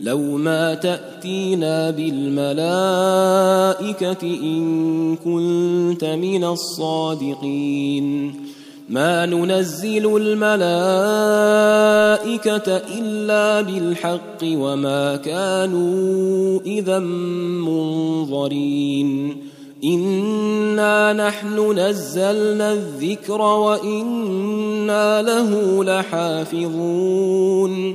لو ما تأتينا بالملائكة إن كنت من الصادقين. ما ننزل الملائكة إلا بالحق وما كانوا إذا منظرين. إنا نحن نزلنا الذكر وإنا له لحافظون.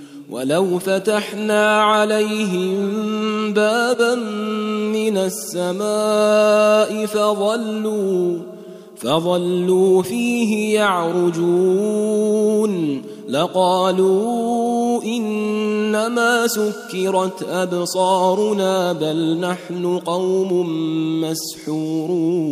ولو فتحنا عليهم بابا من السماء فظلوا فظلوا فيه يعرجون. لقالوا إنما سكرت أبصارنا بل نحن قوم مسحورون.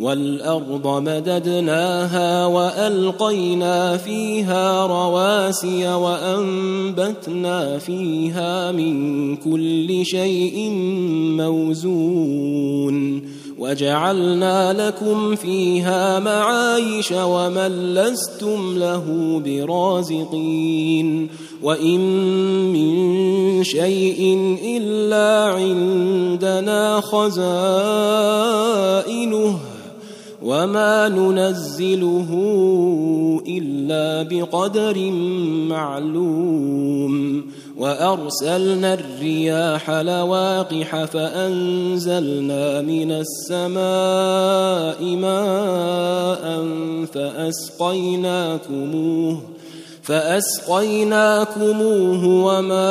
والأرض مددناها وألقينا فيها رواسي وأنبتنا فيها من كل شيء موزون وجعلنا لكم فيها معايش ومن لستم له برازقين وإن من شيء إلا عندنا خزائنه وما ننزله الا بقدر معلوم وارسلنا الرياح لواقح فانزلنا من السماء ماء فاسقيناكموه فاسقيناكموه وما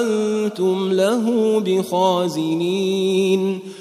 أنتم له بخازنين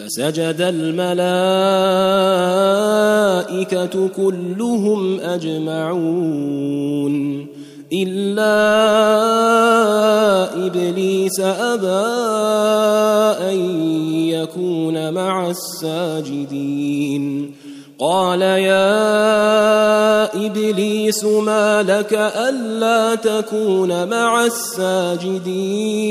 فسجد الملائكة كلهم أجمعون. إلا إبليس أبى أن يكون مع الساجدين. قال يا إبليس ما لك ألا تكون مع الساجدين؟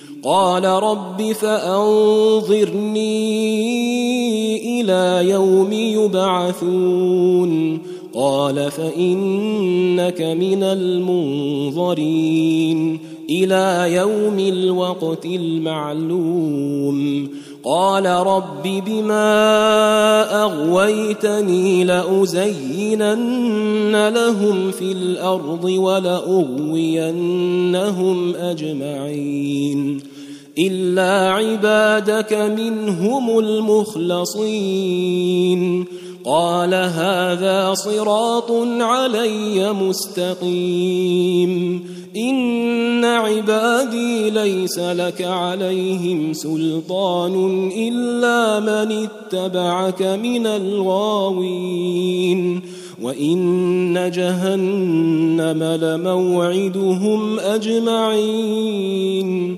قال رب فأنظرني إلى يوم يبعثون. قال فإنك من المنظرين إلى يوم الوقت المعلوم. قال رب بما أغويتني لأزينن لهم في الأرض ولأغوينهم أجمعين. إلا عبادك منهم المخلصين. قال هذا صراط علي مستقيم. إن عبادي ليس لك عليهم سلطان إلا من اتبعك من الغاوين. وإن جهنم لموعدهم أجمعين.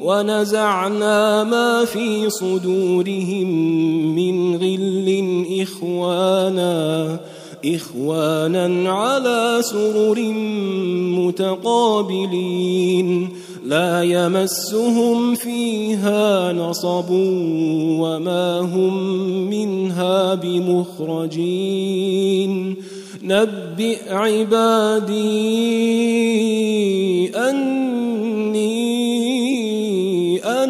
ونزعنا ما في صدورهم من غل إخوانا إخوانا على سرر متقابلين. لا يمسهم فيها نصب وما هم منها بمخرجين. نبئ عبادي أنا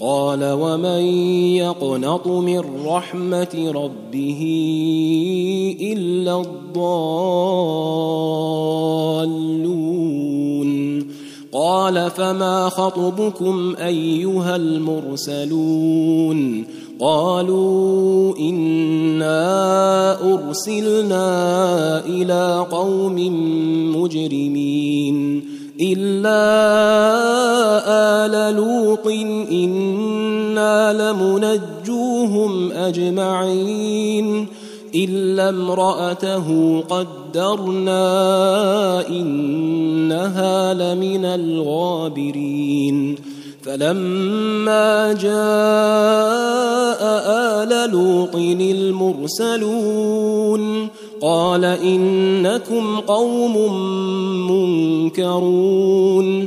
قال ومن يقنط من رحمة ربه إلا الضالون؟ قال فما خطبكم أيها المرسلون؟ قالوا إنا أرسلنا إلى قوم مجرمين. إلا آل لوط إنا لمنجوهم أجمعين إلا امرأته قدرنا إنها لمن الغابرين فلما جاء آل لوط المرسلون قال إنكم قوم منكرون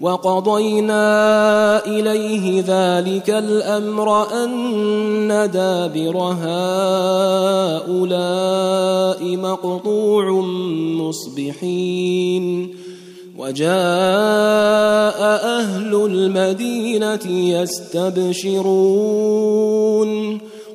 وقضينا إليه ذلك الأمر أن دابر هؤلاء مقطوع مصبحين. وجاء أهل المدينة يستبشرون.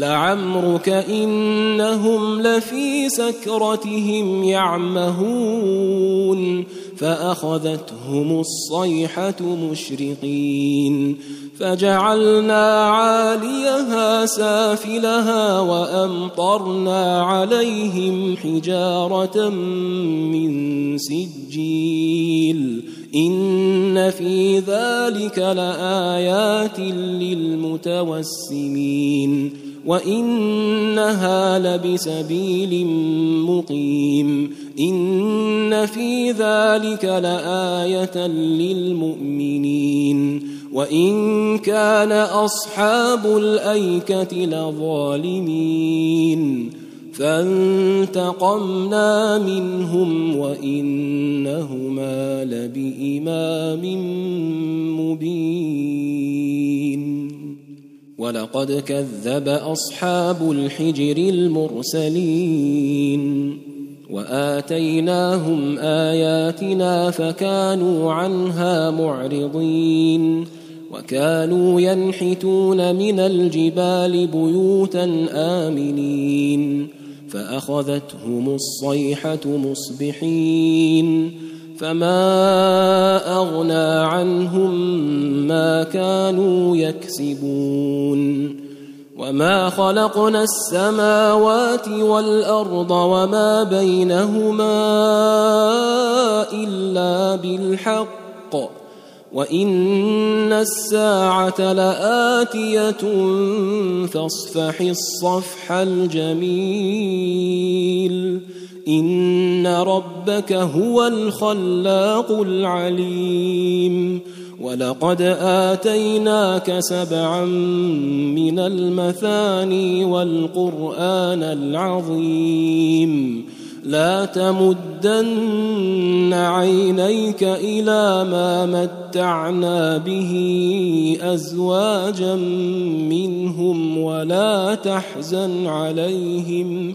لعمرك إنهم لفي سكرتهم يعمهون فأخذتهم الصيحة مشرقين فجعلنا عاليها سافلها وأمطرنا عليهم حجارة من سجيل إن في ذلك لآيات للمتوسمين وانها لبسبيل مقيم ان في ذلك لايه للمؤمنين وان كان اصحاب الايكه لظالمين فانتقمنا منهم وانهما لبامام مبين ولقد كذب أصحاب الحجر المرسلين وآتيناهم آياتنا فكانوا عنها معرضين وكانوا ينحتون من الجبال بيوتا آمنين فأخذتهم الصيحة مصبحين فما اغنى عنهم ما كانوا يكسبون وما خلقنا السماوات والارض وما بينهما الا بالحق وان الساعة لاتيه فاصفح الصفح الجميل ان ربك هو الخلاق العليم ولقد اتيناك سبعا من المثاني والقران العظيم لا تمدن عينيك إلى ما متعنا به ازواجا منهم ولا تحزن عليهم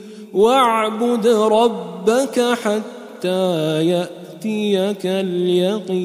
واعبد ربك حتى يأتيك اليقين.